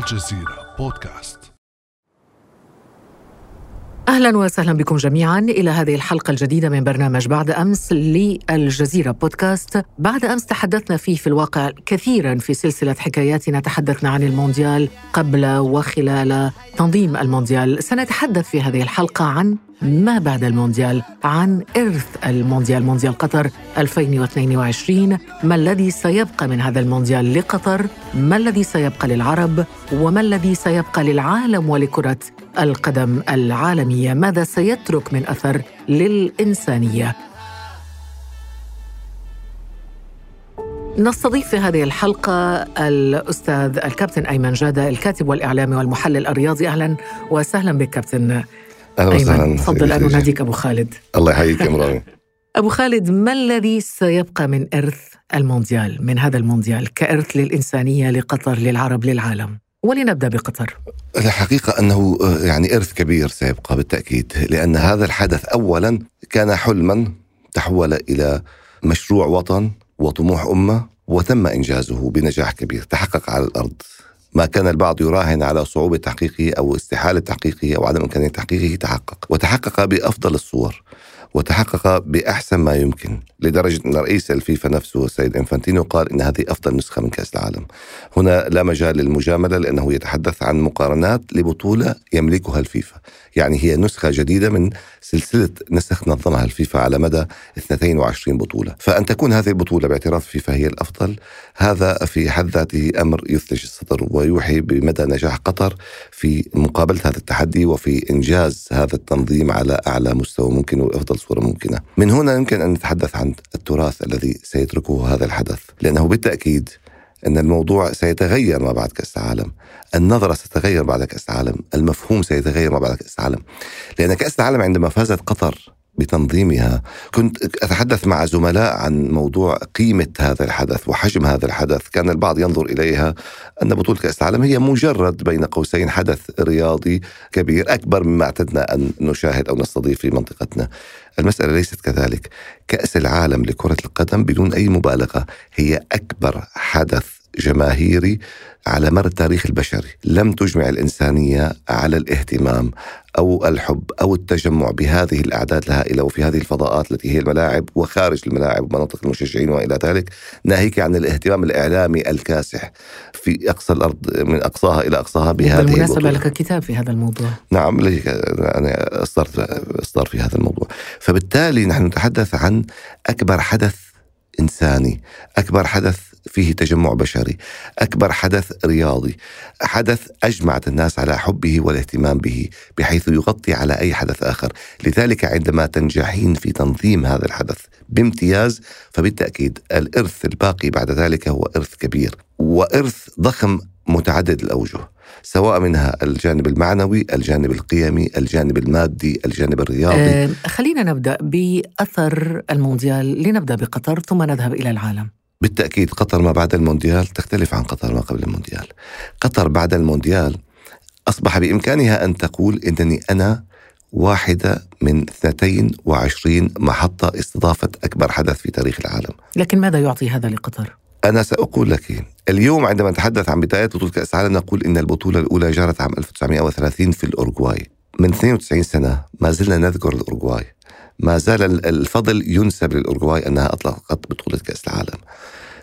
الجزيرة بودكاست. أهلا وسهلا بكم جميعا إلى هذه الحلقة الجديدة من برنامج بعد أمس للجزيرة بودكاست، بعد أمس تحدثنا فيه في الواقع كثيرا في سلسلة حكاياتنا. تحدثنا عن المونديال قبل وخلال تنظيم المونديال، سنتحدث في هذه الحلقة عن ما بعد المونديال عن إرث المونديال مونديال قطر 2022 ما الذي سيبقى من هذا المونديال لقطر؟ ما الذي سيبقى للعرب؟ وما الذي سيبقى للعالم ولكرة القدم العالمية؟ ماذا سيترك من أثر للإنسانية؟ نستضيف في هذه الحلقة الأستاذ الكابتن أيمن جادة الكاتب والإعلامي والمحلل الرياضي. أهلا وسهلا بك كابتن أهلا وسهلا. تفضل أن نناديك أبو خالد. الله يحييك يا مرامي. أبو خالد ما الذي سيبقى من إرث المونديال من هذا المونديال كإرث للإنسانية لقطر للعرب للعالم؟ ولنبدأ بقطر. الحقيقة أنه يعني إرث كبير سيبقى بالتأكيد لأن هذا الحدث أولا كان حلما تحول إلى مشروع وطن وطموح أمة وتم إنجازه بنجاح كبير. تحقق على الأرض. ما كان البعض يراهن على صعوبة تحقيقه أو استحالة تحقيقه أو عدم إمكانية تحقيقه تحقق. وتحقق بأفضل الصور. وتحقق بأحسن ما يمكن. لدرجة أن رئيس الفيفا نفسه السيد إنفانتينو قال إن هذه أفضل نسخة من كأس العالم. هنا لا مجال للمجاملة لأنه يتحدث عن مقارنات لبطولة يملكها الفيفا. يعني هي نسخة جديدة من سلسلة نسخ نظمها الفيفا على مدى 22 بطولة. فأن تكون هذه البطولة باعتراف الفيفا هي الأفضل هذا في حد ذاته أمر يثلج الصدر ويوحي بمدى نجاح قطر في مقابلة هذا التحدي وفي إنجاز هذا التنظيم على أعلى مستوى ممكن وأفضل صورة ممكنة. من هنا يمكن أن نتحدث عن التراث الذي سيتركه هذا الحدث لأنه بالتأكيد أن الموضوع سيتغير ما بعد كأس العالم. النظرة ستتغير بعد كأس العالم. المفهوم سيتغير ما بعد كأس العالم. لأن كأس العالم عندما فازت قطر بتنظيمها. كنت أتحدث مع زملاء عن موضوع قيمة هذا الحدث وحجم هذا الحدث. كان البعض ينظر إليها أن بطولة كأس العالم هي مجرد بين قوسين حدث رياضي كبير أكبر مما اعتدنا أن نشاهد أو نستضيف في منطقتنا. المسألة ليست كذلك. كأس العالم لكرة القدم بدون أي مبالغة هي أكبر حدث جماهيري على مر التاريخ البشري. لم تجمع الإنسانية على الاهتمام أو الحب أو التجمع بهذه الأعداد الهائلة وفي هذه الفضاءات التي هي الملاعب وخارج الملاعب ومناطق المشجعين وإلى ذلك ناهيك عن الاهتمام الإعلامي الكاسح في أقصى الأرض من أقصاها إلى أقصاها بهذه بالمناسبة لك كتاب في هذا الموضوع. نعم أنا أصدرت إصدار في هذا الموضوع. فبالتالي نحن نتحدث عن أكبر حدث إنساني أكبر حدث فيه تجمع بشري. أكبر حدث رياضي. حدث أجمعت الناس على حبه والاهتمام به بحيث يغطي على أي حدث آخر. لذلك عندما تنجحين في تنظيم هذا الحدث بامتياز فبالتأكيد الإرث الباقي بعد ذلك هو إرث كبير وإرث ضخم متعدد الأوجه سواء منها الجانب المعنوي الجانب القيمي الجانب المادي الجانب الرياضي. أه خلينا نبدأ بأثر المونديال. لنبدأ بقطر ثم نذهب إلى العالم. بالتأكيد قطر ما بعد المونديال تختلف عن قطر ما قبل المونديال. قطر بعد المونديال أصبح بإمكانها أن تقول إنني أنا واحدة من 22 محطة استضافت أكبر حدث في تاريخ العالم. لكن ماذا يعطي هذا لقطر؟ أنا سأقول لك اليوم عندما نتحدث عن بداية بطولة كأس العالم نقول إن البطولة الأولى جرت عام 1930 في الأورجواي من 92 سنة ما زلنا نذكر الأورجواي ما زال الفضل ينسب للأورجواي أنها أطلقت بطولة كأس العالم.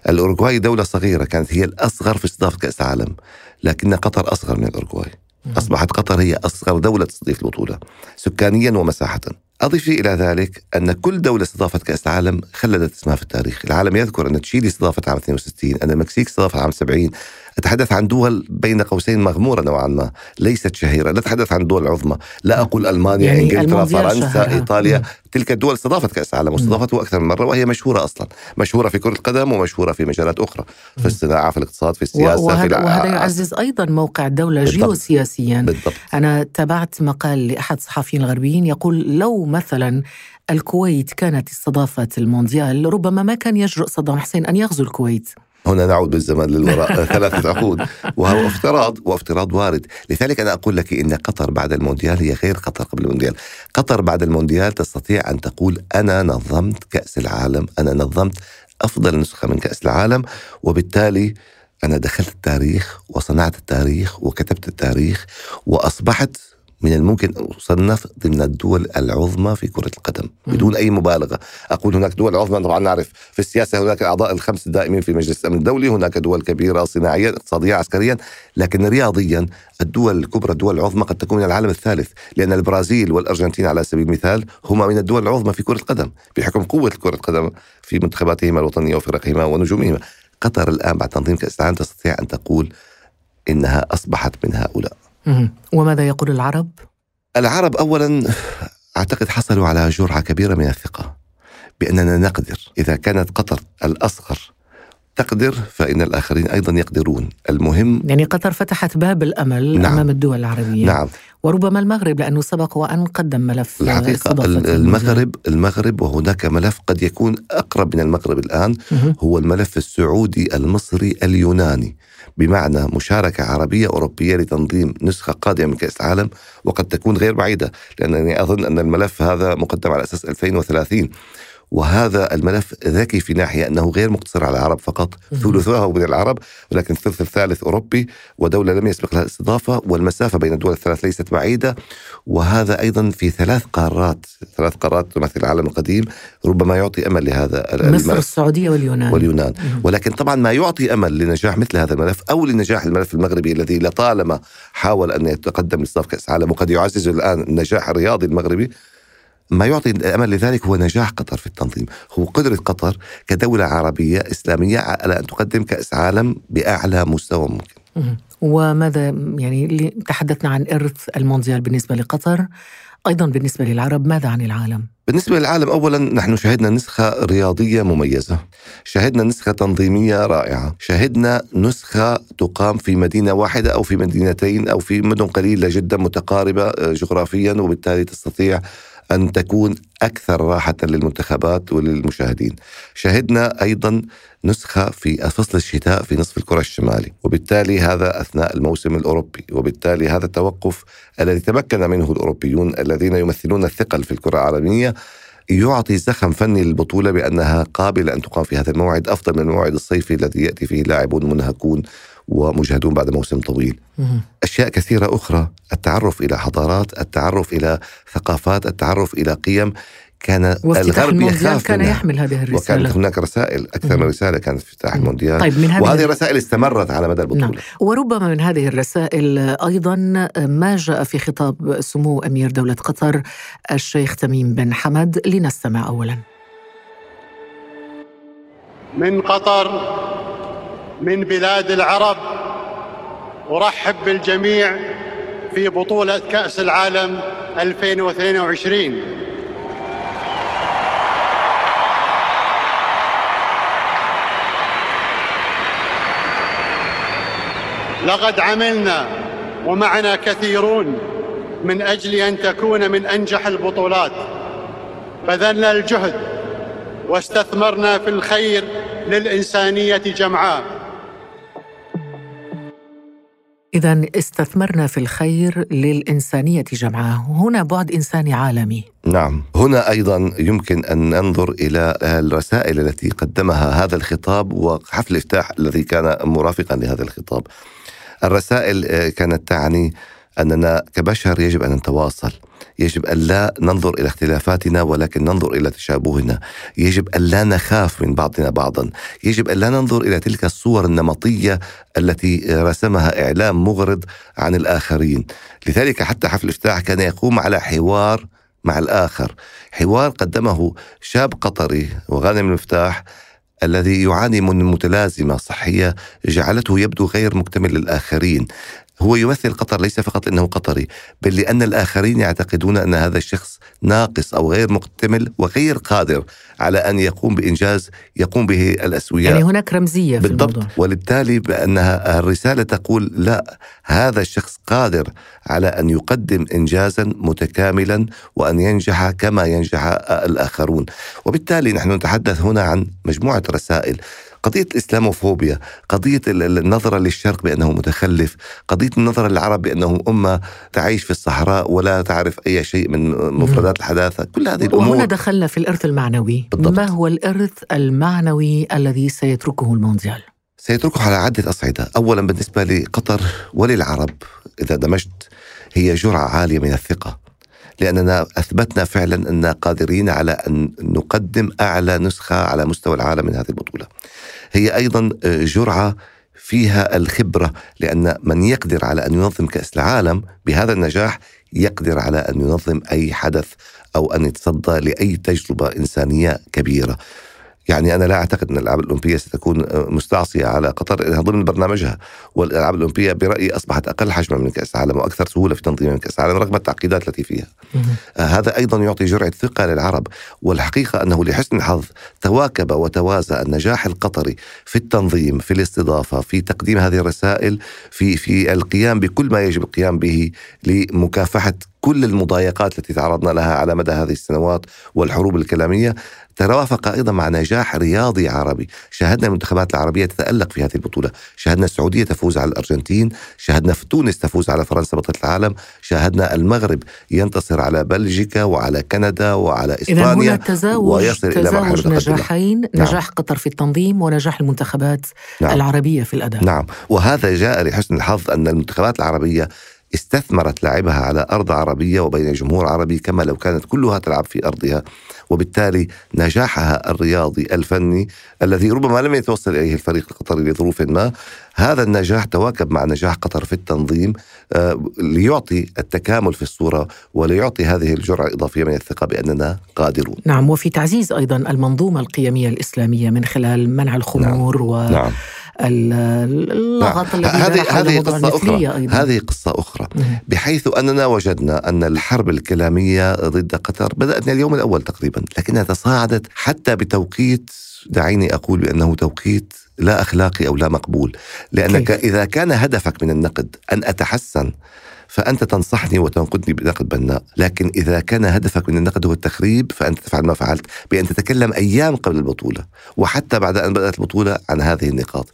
الأورجواي دولة صغيرة كانت هي الأصغر في استضافة كأس العالم لكن قطر أصغر من الأورجواي أصبحت قطر هي أصغر دولة تستضيف البطولة سكانيا ومساحة. أضيفي إلى ذلك أن كل دولة استضافت كأس العالم خلدت اسمها في التاريخ. العالم يذكر أن تشيلي استضافت عام 62 أن المكسيك استضافت عام 70 أتحدث عن دول بين قوسين مغمورة نوعا ما ليست شهيرة لا أتحدث عن دول عظمى لا أقول ألمانيا يعني إنجلترا فرنسا شهرة. إيطاليا تلك الدول استضافت كأس العالم واستضافته أكثر من مرة وهي مشهورة أصلا مشهورة في كرة القدم ومشهورة في مجالات أخرى في الصناعة في الاقتصاد في السياسة وهذا, في وهذا يعزز أيضا موقع الدولة بالضبط. جيوسياسيا بالضبط. أنا تابعت مقال لأحد الصحفيين الغربيين يقول لو مثلا الكويت كانت استضافت المونديال ربما ما كان يجرؤ صدام حسين أن يغزو الكويت هنا نعود بالزمن للوراء. ثلاثة عقود. وهو افتراض وافتراض وارد. لذلك أنا أقول لك إن قطر بعد المونديال هي غير قطر قبل المونديال. قطر بعد المونديال تستطيع أن تقول أنا نظمت كأس العالم أنا نظمت أفضل نسخة من كأس العالم وبالتالي أنا دخلت التاريخ وصنعت التاريخ وكتبت التاريخ وأصبحت من الممكن أن أصنف ضمن الدول العظمى في كرة القدم بدون أي مبالغة. أقول هناك دول عظمى طبعا نعرف في السياسة هناك أعضاء الخمس الدائمين في مجلس الأمن الدولي هناك دول كبيرة صناعيا اقتصاديا عسكريا لكن رياضيا الدول الكبرى الدول العظمى قد تكون من العالم الثالث لأن البرازيل والأرجنتين على سبيل المثال هما من الدول العظمى في كرة القدم بحكم قوة كرة القدم في منتخباتهما الوطنية وفرقهما ونجومهما. قطر الآن بعد تنظيم كأس العالم تستطيع أن تقول إنها أصبحت من هؤلاء. وماذا يقول العرب؟ العرب اولا أعتقد حصلوا على جرعة كبيرة من الثقة بأننا نقدر. إذا كانت قطر الأصغر تقدر فإن الآخرين أيضا يقدرون. المهم يعني قطر فتحت باب الأمل نعم. أمام الدول العربية. نعم. وربما المغرب لأنه سبق وأن قدم ملف الحقيقة المغرب المغرب وهناك ملف قد يكون أقرب من المغرب الآن هو الملف السعودي المصري اليوناني. بمعنى مشاركة عربية أوروبية لتنظيم نسخة قادمة من كأس العالم وقد تكون غير بعيدة لأنني أظن أن الملف هذا مقدم على أساس 2030 وهذا الملف ذكي في ناحية أنه غير مقتصر على العرب فقط. ثلثه من العرب ولكن الثلث الثالث أوروبي ودولة لم يسبق لها الاستضافة والمسافة بين الدول الثلاث ليست بعيدة. وهذا أيضا في ثلاث قارات ثلاث قارات تمثل العالم القديم ربما يعطي أمل لهذا مصر السعودية واليونان. واليونان. ولكن طبعا ما يعطي أمل لنجاح مثل هذا الملف أو لنجاح الملف المغربي الذي لطالما حاول أن يتقدم لاستضافة كأس العالم وقد يعزز الآن النجاح الرياضي المغربي ما يعطي الأمل لذلك هو نجاح قطر في التنظيم، هو قدرة قطر كدولة عربية إسلامية على أن تقدم كأس عالم بأعلى مستوى ممكن. وماذا يعني تحدثنا عن إرث المونديال بالنسبة لقطر، أيضا بالنسبة للعرب ماذا عن العالم؟ بالنسبة للعالم أولا نحن شهدنا نسخة رياضية مميزة شهدنا نسخة تنظيمية رائعة شهدنا نسخة تقام في مدينة واحدة أو في مدينتين أو في مدن قليلة جدا متقاربة جغرافيا وبالتالي تستطيع أن تكون أكثر راحة للمنتخبات وللمشاهدين. شهدنا أيضا نسخة في فصل الشتاء في نصف الكرة الشمالي وبالتالي هذا أثناء الموسم الأوروبي وبالتالي هذا التوقف الذي تمكن منه الأوروبيون الذين يمثلون الثقل في الكرة العالمية يعطي زخم فني للبطولة بأنها قابلة أن تقام في هذا الموعد أفضل من الموعد الصيفي الذي يأتي فيه لاعبون منهكون ومجهدون بعد موسم طويل. أشياء كثيرة أخرى التعرف إلى حضارات التعرف إلى ثقافات التعرف إلى قيم كان الغرب يخاف كان منها. يحمل هذه الرسالة. وكانت هناك رسائل أكثر من رسالة كانت في افتتاح المونديال. طيب من هذه وهذه الرسائل استمرت على مدى البطولة. نعم. وربما من هذه الرسائل أيضا ما جاء في خطاب سمو أمير دولة قطر الشيخ تميم بن حمد لنستمع أولا. من قطر من بلاد العرب. أرحب بالجميع في بطولة كأس العالم 2022 لقد عملنا ومعنا كثيرون من أجل أن تكون من أنجح البطولات. بذلنا الجهد واستثمرنا في الخير للإنسانية جمعاء. إذا استثمرنا في الخير للإنسانية جمعاء. هنا بعد إنساني عالمي. نعم. هنا أيضا يمكن أن ننظر إلى الرسائل التي قدمها هذا الخطاب وحفل الإفتتاح الذي كان مرافقا لهذا الخطاب. الرسائل كانت تعني أننا كبشر يجب أن نتواصل. يجب أن لا ننظر إلى اختلافاتنا ولكن ننظر إلى تشابهنا. يجب أن لا نخاف من بعضنا بعضا. يجب أن لا ننظر إلى تلك الصور النمطية التي رسمها إعلام مغرض عن الآخرين. لذلك حتى حفل الافتتاح كان يقوم على حوار مع الآخر. حوار قدمه شاب قطري وغانم المفتاح الذي يعاني من متلازمة صحية جعلته يبدو غير مكتمل للآخرين. هو يمثل قطر ليس فقط إنه قطري بل لأن الآخرين يعتقدون أن هذا الشخص ناقص أو غير مكتمل وغير قادر على أن يقوم بإنجاز يقوم به الأسوياء. يعني هناك رمزية في بالضبط. الموضوع. وللتالي بأنها الرسالة تقول لا هذا الشخص قادر على أن يقدم انجازا متكاملا وأن ينجح كما ينجح الآخرون. وبالتالي نحن نتحدث هنا عن مجموعة رسائل. قضية الإسلاموفوبيا قضية النظرة للشرق بأنه متخلف قضية النظرة للعرب بأنه أمة تعيش في الصحراء ولا تعرف أي شيء من مفردات الحداثة. كل هذه الأمور. وهنا دخلنا في الإرث المعنوي. بالضبط. ما هو الإرث المعنوي الذي سيتركه المونديال؟ سيتركه على عدة أصعدة أولا بالنسبة لقطر وللعرب إذا دمجت هي جرعة عالية من الثقة لأننا أثبتنا فعلا أننا قادرين على أن نقدم أعلى نسخة على مستوى العالم من هذه البطولة هي أيضا جرعة فيها الخبرة لأن من يقدر على أن ينظم كأس العالم بهذا النجاح يقدر على أن ينظم أي حدث أو أن يتصدى لأي تجربة إنسانية كبيرة. يعني أنا لا أعتقد أن الألعاب الأولمبية ستكون مستعصية على قطر انها ضمن برنامجها. والألعاب الأولمبية برأيي أصبحت أقل حجما من كأس العالم وأكثر سهولة في تنظيم من كأس العالم رغم التعقيدات التي فيها. آه هذا أيضا يعطي جرعة ثقة للعرب والحقيقة أنه لحسن الحظ تواكب وتوازى النجاح القطري في التنظيم في الاستضافة في تقديم هذه الرسائل في في القيام بكل ما يجب القيام به لمكافحة كل المضايقات التي تعرضنا لها على مدى هذه السنوات والحروب الكلامية ترافق أيضا مع نجاح رياضي عربي، شاهدنا المنتخبات العربية تتألق في هذه البطولة، شاهدنا السعودية تفوز على الأرجنتين، شاهدنا في تونس تفوز على فرنسا بطلة العالم، شاهدنا المغرب ينتصر على بلجيكا وعلى كندا وعلى إسبانيا إذا هنا تزاوج ويصل تزاوج إلى نجاحين، نعم. نجاح قطر في التنظيم ونجاح المنتخبات نعم. العربية في الأداء. نعم، وهذا جاء لحسن الحظ أن المنتخبات العربية استثمرت لاعبها على أرض عربية وبين جمهور عربي كما لو كانت كلها تلعب في أرضها وبالتالي نجاحها الرياضي الفني الذي ربما لم يتوصل إليه الفريق القطري لظروف ما هذا النجاح تواكب مع نجاح قطر في التنظيم آه، ليعطي التكامل في الصورة وليعطي هذه الجرعة الإضافية من الثقة بأننا قادرون. نعم وفي تعزيز أيضا المنظومة القيمية الإسلامية من خلال منع الخمور نعم. و نعم. اللغط نعم. هذه هذه قصة أخرى أيضا. هذه قصة أخرى بحيث أننا وجدنا أن الحرب الكلامية ضد قطر بدأت من اليوم الأول تقريبا لكنها تصاعدت حتى بتوقيت دعيني أقول بأنه توقيت لا أخلاقي أو لا مقبول لأنك كيف. إذا كان هدفك من النقد أن أتحسن فأنت تنصحني وتنقدني بنقد بناء. لكن إذا كان هدفك من النقد هو التخريب فأنت تفعل ما فعلت بأن تتكلم أيام قبل البطولة. وحتى بعد أن بدأت البطولة عن هذه النقاط.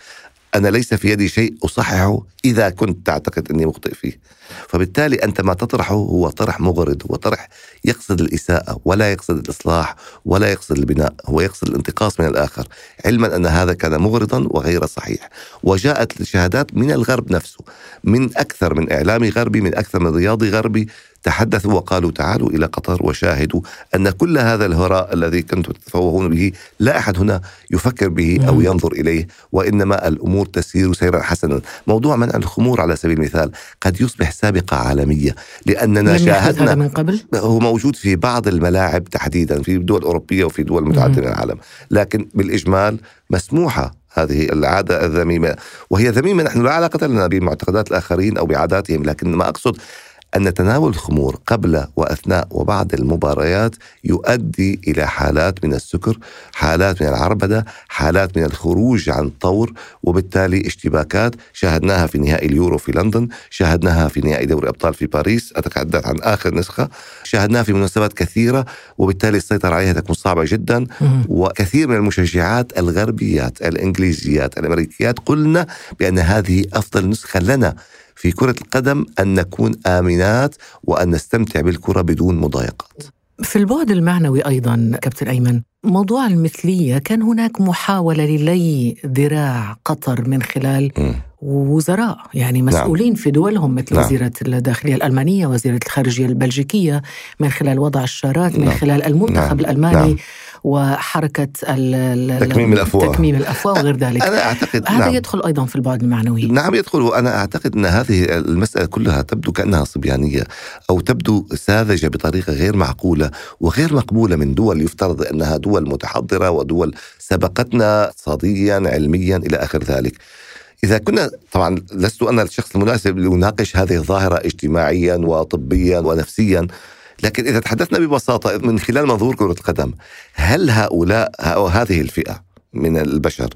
أنا ليس في يدي شيء أصححه إذا كنت تعتقد أني مخطئ فيه. فبالتالي أنت ما تطرحه هو طرح مغرض هو طرح يقصد الإساءة ولا يقصد الإصلاح ولا يقصد البناء هو يقصد الانتقاص من الآخر. علما أن هذا كان مغرضا وغير صحيح. وجاءت الشهادات من الغرب نفسه من أكثر من إعلامي غربي من أكثر من رياضي غربي. تحدثوا وقالوا تعالوا إلى قطر وشاهدوا أن كل هذا الهراء الذي كنتم تتفوهون به لا أحد هنا يفكر به أو نعم. ينظر إليه وإنما الأمور تسير سيرا حسنا، موضوع منع الخمور على سبيل المثال قد يصبح سابقة عالمية لأننا شاهدنا هذا من قبل؟ هو موجود في بعض الملاعب تحديدا في دول أوروبية وفي دول متعددة من العالم، لكن بالإجمال مسموحة هذه العادة الذميمة وهي ذميمة نحن لا علاقة لنا بمعتقدات الآخرين أو بعاداتهم لكن ما أقصد أن تناول الخمور قبل وأثناء وبعد المباريات يؤدي إلى حالات من السكر حالات من العربدة حالات من الخروج عن طور وبالتالي اشتباكات. شاهدناها في نهائي اليورو في لندن شاهدناها في نهائي دوري أبطال في باريس أتحدث عن آخر نسخة. شاهدناها في مناسبات كثيرة وبالتالي السيطرة عليها تكون صعبة جدا. وكثير من المشجعات الغربيات الإنجليزيات الأمريكيات قلنا بأن هذه أفضل نسخة لنا في كرة القدم أن نكون آمنات وأن نستمتع بالكرة بدون مضايقات في البعد المعنوي أيضا كابتن أيمن موضوع المثلية كان هناك محاولة للي ذراع قطر من خلال م. وزراء يعني نعم. مسؤولين نعم. في دولهم مثل نعم. وزيرة الداخلية الألمانية وزيرة الخارجية البلجيكية من خلال وضع الشارات من نعم. خلال المنتخب نعم. الألماني نعم. وحركة تكميم الأفواه. تكميم الأفواه وغير ذلك. أنا أعتقد هذا نعم. يدخل أيضا في البعد المعنوي. نعم يدخل وأنا أعتقد أن هذه المسألة كلها تبدو كأنها صبيانية أو تبدو ساذجة بطريقة غير معقولة وغير مقبولة من دول يفترض أنها دول متحضرة ودول سبقتنا اقتصاديا علميا إلى آخر ذلك. إذا كنا طبعا لست أنا الشخص المناسب لأناقش هذه الظاهرة اجتماعيا وطبيا ونفسيا. لكن إذا تحدثنا ببساطة من خلال منظور كرة القدم هل هؤلاء أو هذه الفئة من البشر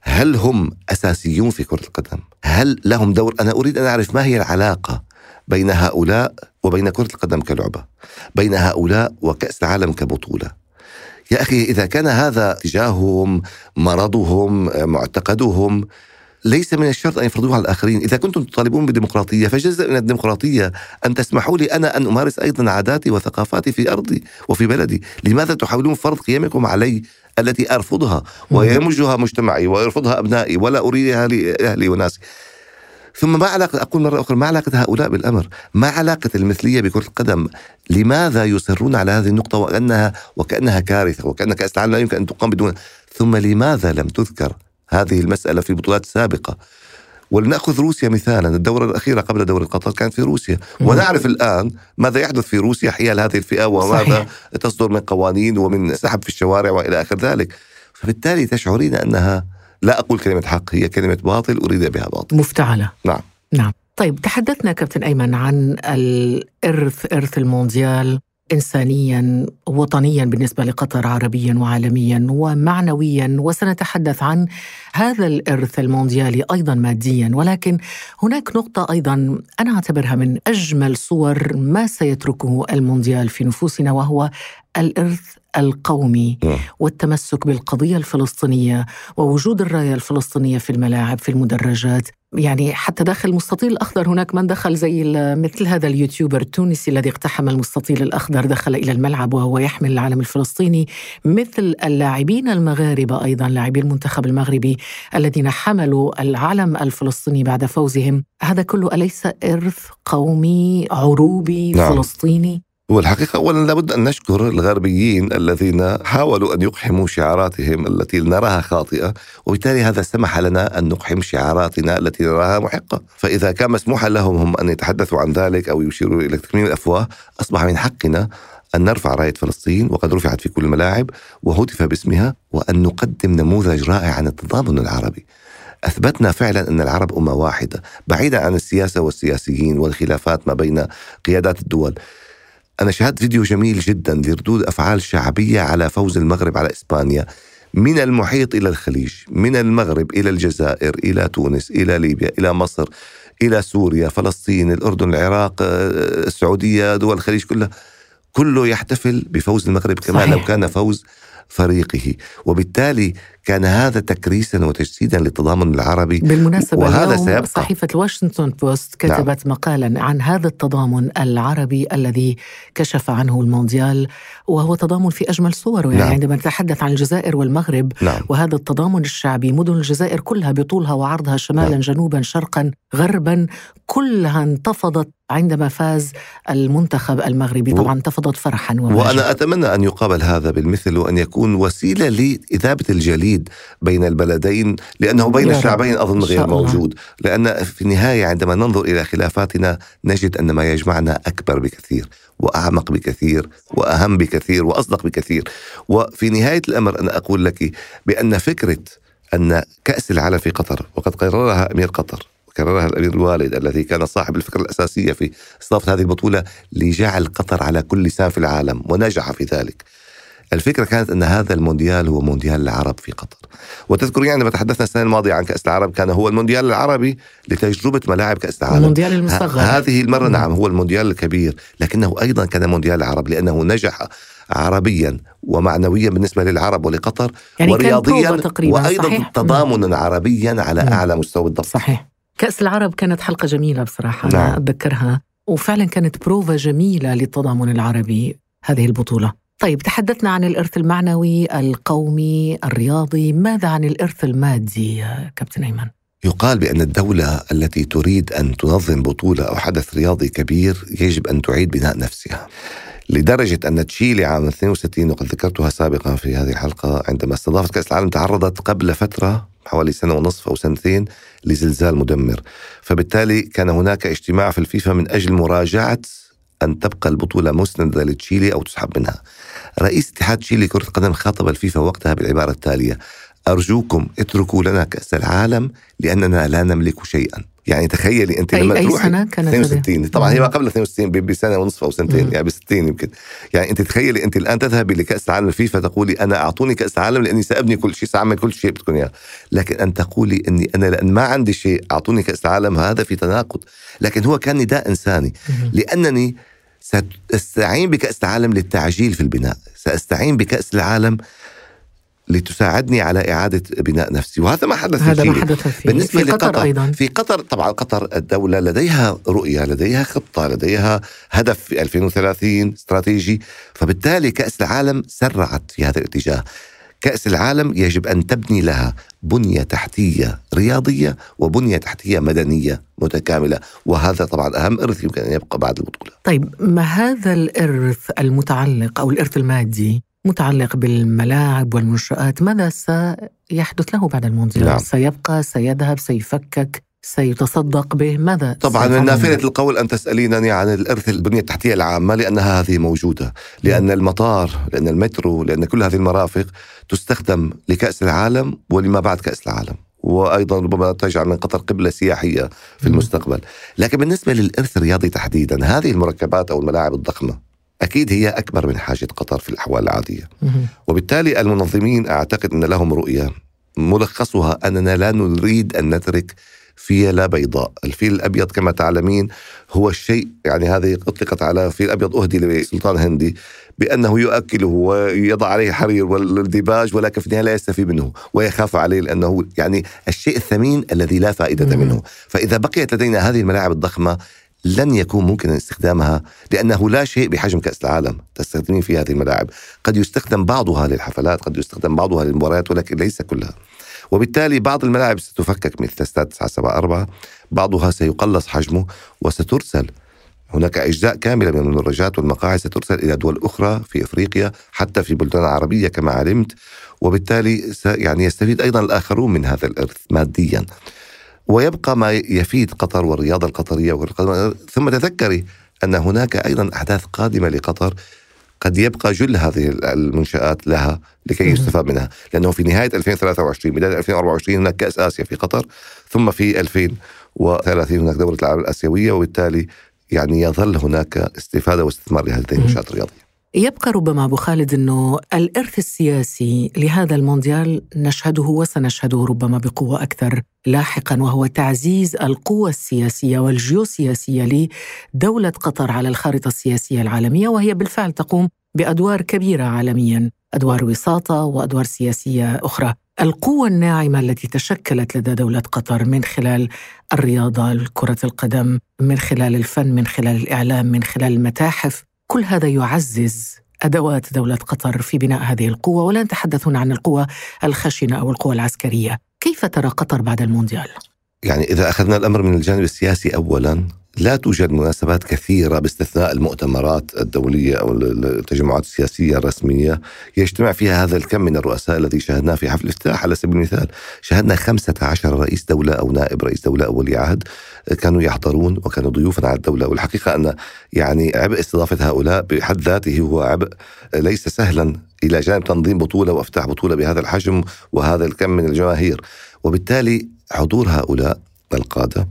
هل هم أساسيون في كرة القدم؟ هل لهم دور؟ أنا أريد أن أعرف ما هي العلاقة بين هؤلاء وبين كرة القدم كلعبة بين هؤلاء وكأس العالم كبطولة يا أخي إذا كان هذا اتجاههم مرضهم معتقدهم ليس من الشرط أن يفرضوها على الآخرين. إذا كنتم تطالبون بديمقراطية فجزء من الديمقراطية أن تسمحوا لي أنا أن أمارس أيضا عاداتي وثقافاتي في أرضي وفي بلدي. لماذا تحاولون فرض قيمكم علي التي أرفضها ويمجها مجتمعي ويرفضها أبنائي ولا اريدها لاهلي وناسي؟ ثم ما علاقة أقول مرة أخرى ما علاقة هؤلاء بالأمر؟ ما علاقة المثلية بكرة القدم؟ لماذا يصرون على هذه النقطة وكأنها وكأنها كارثة وكأن كأس العالم لا يمكن أن تقام بدون؟ ثم لماذا لم تذكر هذه المسألة في بطولات سابقة. ولنأخذ روسيا مثالا الدورة الأخيرة قبل دورة قطر كانت في روسيا. ونعرف الآن ماذا يحدث في روسيا حيال هذه الفئة وماذا صحيح. تصدر من قوانين ومن سحب في الشوارع وإلى آخر ذلك. فبالتالي تشعرين أنها لا أقول كلمة حق هي كلمة باطل أريد بها باطل. مفتعلة. نعم. نعم. طيب تحدثنا كابتن أيمن عن الإرث إرث المونديال. انسانيا وطنيا بالنسبة لقطر عربيا وعالميا ومعنويا. وسنتحدث عن هذا الإرث المونديالي أيضا ماديا. ولكن هناك نقطة أيضا أنا أعتبرها من أجمل صور ما سيتركه المونديال في نفوسنا وهو الإرث القومي نعم. والتمسك بالقضية الفلسطينية ووجود الراية الفلسطينية في الملاعب في المدرجات. يعني حتى داخل المستطيل الأخضر هناك من دخل زي مثل هذا اليوتيوبر التونسي الذي اقتحم المستطيل الأخضر دخل إلى الملعب وهو يحمل العلم الفلسطيني مثل اللاعبين المغاربة أيضا لاعبي المنتخب المغربي الذين حملوا العلم الفلسطيني بعد فوزهم هذا كله أليس إرث قومي عروبي نعم. فلسطيني والحقيقة أولا لابد أن نشكر الغربيين الذين حاولوا أن يقحموا شعاراتهم التي نراها خاطئة وبالتالي هذا سمح لنا أن نقحم شعاراتنا التي نراها محقة. فإذا كان مسموحا لهم هم أن يتحدثوا عن ذلك أو يشيروا إلى تكميم الأفواه أصبح من حقنا أن نرفع راية فلسطين وقد رفعت في كل الملاعب وهتف باسمها وأن نقدم نموذج رائع عن التضامن العربي. أثبتنا فعلا أن العرب أمة واحدة، بعيدا عن السياسة والسياسيين والخلافات ما بين قيادات الدول، أنا شاهدت فيديو جميل جدا لردود أفعال شعبية على فوز المغرب على إسبانيا من المحيط إلى الخليج من المغرب إلى الجزائر إلى تونس إلى ليبيا إلى مصر إلى سوريا فلسطين الأردن العراق آه، السعودية دول الخليج كلها كله يحتفل بفوز المغرب كما صحيح. لو كان فوز فريقه وبالتالي كان هذا تكريسا وتجسيدا للتضامن العربي بالمناسبة وهذا اليوم سيبقى صحيفة الواشنطن بوست كتبت نعم. مقالا عن هذا التضامن العربي الذي كشف عنه المونديال وهو تضامن في أجمل صوره يعني نعم. عندما نتحدث عن الجزائر والمغرب نعم. وهذا التضامن الشعبي مدن الجزائر كلها بطولها وعرضها شمالا نعم. جنوبا شرقا غربا كلها انتفضت عندما فاز المنتخب المغربي طبعا انتفضت فرحا ومجد. وأنا أتمنى أن يقابل هذا بالمثل وأن يكون وسيلة لإذابة الجليد بين البلدين لأنه بين الشعبين أظن غير موجود. لأن في النهاية عندما ننظر إلى خلافاتنا نجد أن ما يجمعنا أكبر بكثير وأعمق بكثير وأهم بكثير وأصدق بكثير. وفي نهاية الأمر أنا أقول لك بأن فكرة أن كأس العالم في قطر وقد قررها أمير قطر كررها الأمير الوالد الذي كان صاحب الفكرة الأساسية في استضافه هذه البطولة لجعل قطر على كل لسان في العالم ونجح في ذلك. الفكرة كانت أن هذا المونديال هو مونديال العرب في قطر. وتذكر يعني ما تحدثنا السنة الماضية عن كأس العرب كان هو المونديال العربي لتجربة ملاعب كأس العالم. المونديال المصغر. هذه المرة نعم هو المونديال الكبير، لكنه أيضا كان مونديال العرب لأنه نجح عربيا ومعنويا بالنسبة للعرب ولقطر يعني ورياضيا تقريبا وأيضا صحيح؟ تضامنا عربيا على أعلى مستوى بالضبط. صحيح. كأس العرب كانت حلقة جميلة بصراحة نعم. أنا أتذكرها وفعلا كانت بروفا جميلة للتضامن العربي هذه البطولة طيب تحدثنا عن الإرث المعنوي القومي الرياضي. ماذا عن الإرث المادي كابتن أيمن؟ يقال بأن الدولة التي تريد أن تنظم بطولة أو حدث رياضي كبير يجب أن تعيد بناء نفسها. لدرجة أن تشيلي عام 62 وقد ذكرتها سابقا في هذه الحلقة عندما استضافت كأس العالم تعرضت قبل فترة حوالي سنة ونصف أو سنتين لزلزال مدمر. فبالتالي كان هناك اجتماع في الفيفا من أجل مراجعة أن تبقى البطولة مسندة لتشيلي أو تسحب منها. رئيس اتحاد تشيلي كرة القدم خاطب الفيفا وقتها بالعبارة التالية أرجوكم اتركوا لنا كأس العالم لأننا لا نملك شيئا. يعني تخيلي أنت لما أي تروحي سنة كانت 62 طبعا هي ما قبل 62 بسنة ونصف أو سنتين مم. يعني ب 60 يمكن. يعني أنت تخيلي أنت الآن تذهبي لكأس العالم الفيفا تقولي أنا أعطوني كأس العالم لأني سأبني كل شيء سأعمل كل شيء بدكم إياه. لكن أن تقولي أني أنا لأن ما عندي شيء أعطوني كأس العالم هذا في تناقض. لكن هو كان نداء إنساني. مم. لأنني سأستعين بكأس العالم للتعجيل في البناء. سأستعين بكأس العالم لتساعدني على إعادة بناء نفسي. وهذا ما حدث هذا ما حدث في بالنسبة في قطر أيضا. في قطر طبعا قطر الدولة لديها رؤية لديها خطة لديها هدف في 2030 استراتيجي. فبالتالي كأس العالم سرعت في هذا الاتجاه. كأس العالم يجب أن تبني لها بنية تحتية رياضية وبنية تحتية مدنية متكاملة وهذا طبعا أهم إرث يمكن أن يبقى بعد البطولة طيب ما هذا الإرث المتعلق أو الإرث المادي متعلق بالملاعب والمنشآت ماذا سيحدث له بعد المونديال؟ نعم. سيبقى سيذهب سيفكك سيتصدق به. ماذا طبعا من نافذة القول أن تسألينني عن الإرث البنية التحتية العامة لأنها هذه موجودة لأن المطار لأن المترو لأن كل هذه المرافق تستخدم لكأس العالم ولما بعد كأس العالم. وأيضا ربما تجعل من قطر قبلة سياحية في المستقبل، لكن بالنسبة للأرث الرياضي تحديدا هذه المركبات أو الملاعب الضخمة أكيد هي أكبر من حاجة قطر في الأحوال العادية. وبالتالي المنظمين أعتقد أن لهم رؤية. ملخصها أننا لا نريد أن نترك فيلة بيضاء. الفيل الأبيض كما تعلمين هو الشيء يعني هذه أطلقت على الفيل الأبيض أهدي لسلطان هندي بأنه يؤكله ويضع عليه حرير والديباج ولكن في النهاية لا يستفيد منه ويخاف عليه لأنه يعني الشيء الثمين الذي لا فائدة منه. فإذا بقيت لدينا هذه الملاعب الضخمة لن يكون ممكنا استخدامها لأنه لا شيء بحجم كأس العالم تستخدمين في هذه الملاعب. قد يستخدم بعضها للحفلات قد يستخدم بعضها للمباريات ولكن ليس كلها. وبالتالي بعض الملاعب ستفكك مثل استاد 974 بعضها سيقلص حجمه وسترسل. هناك أجزاء كاملة من المدرجات والمقاعد سترسل إلى دول أخرى في إفريقيا حتى في بلدان عربية كما علمت وبالتالي يعني يستفيد أيضا الآخرون من هذا الإرث ماديا. ويبقى ما يفيد قطر والرياضة القطرية ثم تذكري أن هناك أيضا أحداث قادمة لقطر قد يبقى جل هذه المنشآت لها لكي يستفاد منها. لأنه في نهاية 2023 بداية 2024 هناك كأس آسيا في قطر ثم في 2030 هناك دورة العالم الآسيوية وبالتالي يعني يظل هناك استفادة واستثمار لهذه المنشآت الرياضية. يبقى ربما أبو خالد إنه الإرث السياسي لهذا المونديال نشهده وسنشهده ربما بقوة أكثر لاحقا وهو تعزيز القوة السياسية والجيوسياسية لدولة قطر على الخارطة السياسية العالمية وهي بالفعل تقوم بأدوار كبيرة عالميا أدوار وساطة وأدوار سياسية أخرى. القوة الناعمة التي تشكلت لدى دولة قطر من خلال الرياضة، كرة القدم، من خلال الفن، من خلال الإعلام، من خلال المتاحف، كل هذا يعزز أدوات دولة قطر في بناء هذه القوة ولا نتحدث هنا عن القوة الخشنة أو القوة العسكرية، كيف ترى قطر بعد المونديال؟ يعني إذا أخذنا الأمر من الجانب السياسي اولا لا توجد مناسبات كثيرة باستثناء المؤتمرات الدولية أو التجمعات السياسية الرسمية. يجتمع فيها هذا الكم من الرؤساء الذي شاهدناه في حفل الافتتاح على سبيل المثال. شاهدنا 15 رئيس دولة أو نائب رئيس دولة أو ولي عهد كانوا يحضرون وكانوا ضيوفا على الدولة. والحقيقة أن يعني عبء استضافة هؤلاء بحد ذاته هو عبء ليس سهلا إلى جانب تنظيم بطولة وأفتتاح بطولة بهذا الحجم وهذا الكم من الجماهير. وبالتالي حضور هؤلاء القادة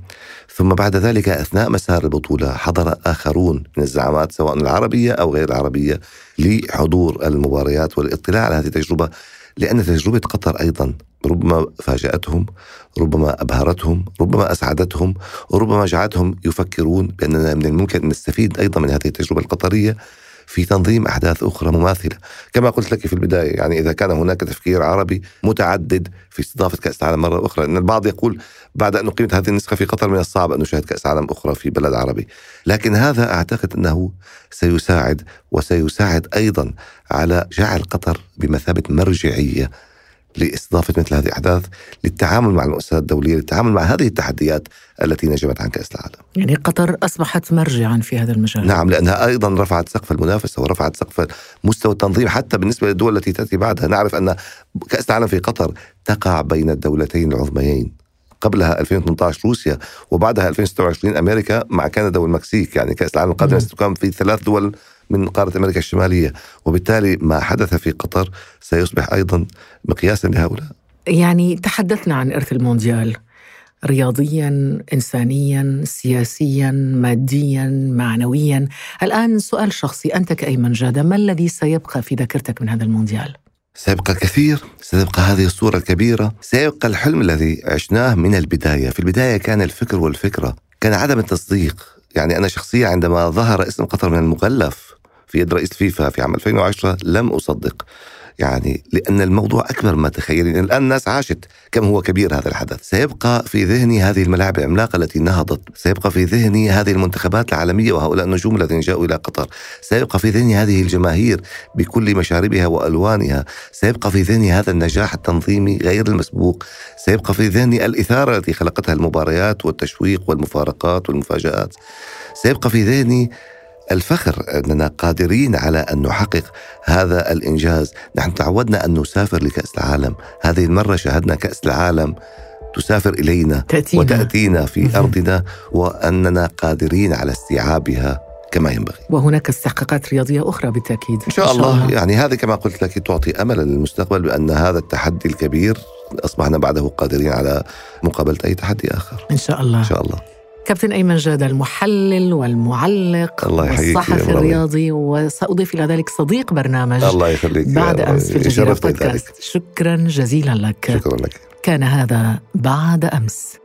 ثم بعد ذلك أثناء مسار البطولة حضر آخرون من الزعامات سواء العربية أو غير العربية لحضور المباريات والاطلاع على هذه التجربة لأن تجربة قطر أيضا ربما فاجأتهم ربما أبهرتهم ربما أسعدتهم وربما جعلتهم يفكرون بأننا من الممكن أن نستفيد أيضا من هذه التجربة القطرية. في تنظيم أحداث أخرى مماثلة، كما قلت لك في البداية يعني إذا كان هناك تفكير عربي متعدد في استضافة كأس العالم مرة أخرى، ان البعض يقول بعد أن أقيمت هذه النسخة في قطر من الصعب أن نشاهد كأس عالم أخرى في بلد عربي، لكن هذا أعتقد أنه سيساعد وسيساعد أيضا على جعل قطر بمثابة مرجعية لإستضافة مثل هذه الأحداث للتعامل مع المؤسسات الدولية، للتعامل مع هذه التحديات التي نجمت عن كأس العالم. يعني قطر أصبحت مرجعا في هذا المجال. نعم لأنها أيضا رفعت سقف المنافسة ورفعت سقف مستوى التنظيم حتى بالنسبة للدول التي تأتي بعدها، نعرف أن كأس العالم في قطر تقع بين الدولتين العظميين. قبلها 2018 روسيا وبعدها 2026 أمريكا مع كندا والمكسيك يعني كأس العالم القادم ستقام في ثلاث دول من قارة أمريكا الشمالية وبالتالي ما حدث في قطر سيصبح أيضا مقياسا لهؤلاء. يعني تحدثنا عن إرث المونديال رياضيا انسانيا سياسيا ماديا معنويا. الآن سؤال شخصي انت كايمن جادة ما الذي سيبقى في ذاكرتك من هذا المونديال؟ سيبقى الكثير سيبقى هذه الصورة الكبيرة سيبقى الحلم الذي عشناه من البداية. في البداية كان الفكر والفكرة كان عدم التصديق. يعني أنا شخصيا عندما ظهر اسم قطر من المغلف في يد رئيس فيفا في عام 2010 لم أصدق. يعني لأن الموضوع أكبر ما تخيلين. الآن الناس عاشت. كم هو كبير هذا الحدث؟ سيبقى في ذهني هذه الملاعب العملاقة التي نهضت. سيبقى في ذهني هذه المنتخبات العالمية وهؤلاء النجوم الذين جاءوا إلى قطر. سيبقى في ذهني هذه الجماهير بكل مشاربها وألوانها. سيبقى في ذهني هذا النجاح التنظيمي غير المسبوق. سيبقى في ذهني الإثارة التي خلقتها المباريات والتشويق والمفارقات والمفاجآت. سيبقى في ذهني الفخر اننا قادرين على أن نحقق هذا الإنجاز، نحن تعودنا أن نسافر لكأس العالم، هذه المرة شاهدنا كأس العالم تسافر إلينا تأتينا. وتأتينا في أرضنا وأننا قادرين على استيعابها كما ينبغي. وهناك استحقاقات رياضية أخرى بالتأكيد إن شاء الله يعني هذا كما قلت لك تعطي املا للمستقبل بأن هذا التحدي الكبير أصبحنا بعده قادرين على مقابلة أي تحدي آخر. إن شاء الله إن شاء الله. كابتن أيمن جاد المحلل والمعلق الله يحييك والصحفي. الرياضي وسأضيف إلى ذلك صديق برنامج الله يخليك بعد أمس في الجزيرة. بودكاست. شكرا جزيلا لك. شكرا لك. كان هذا بعد أمس.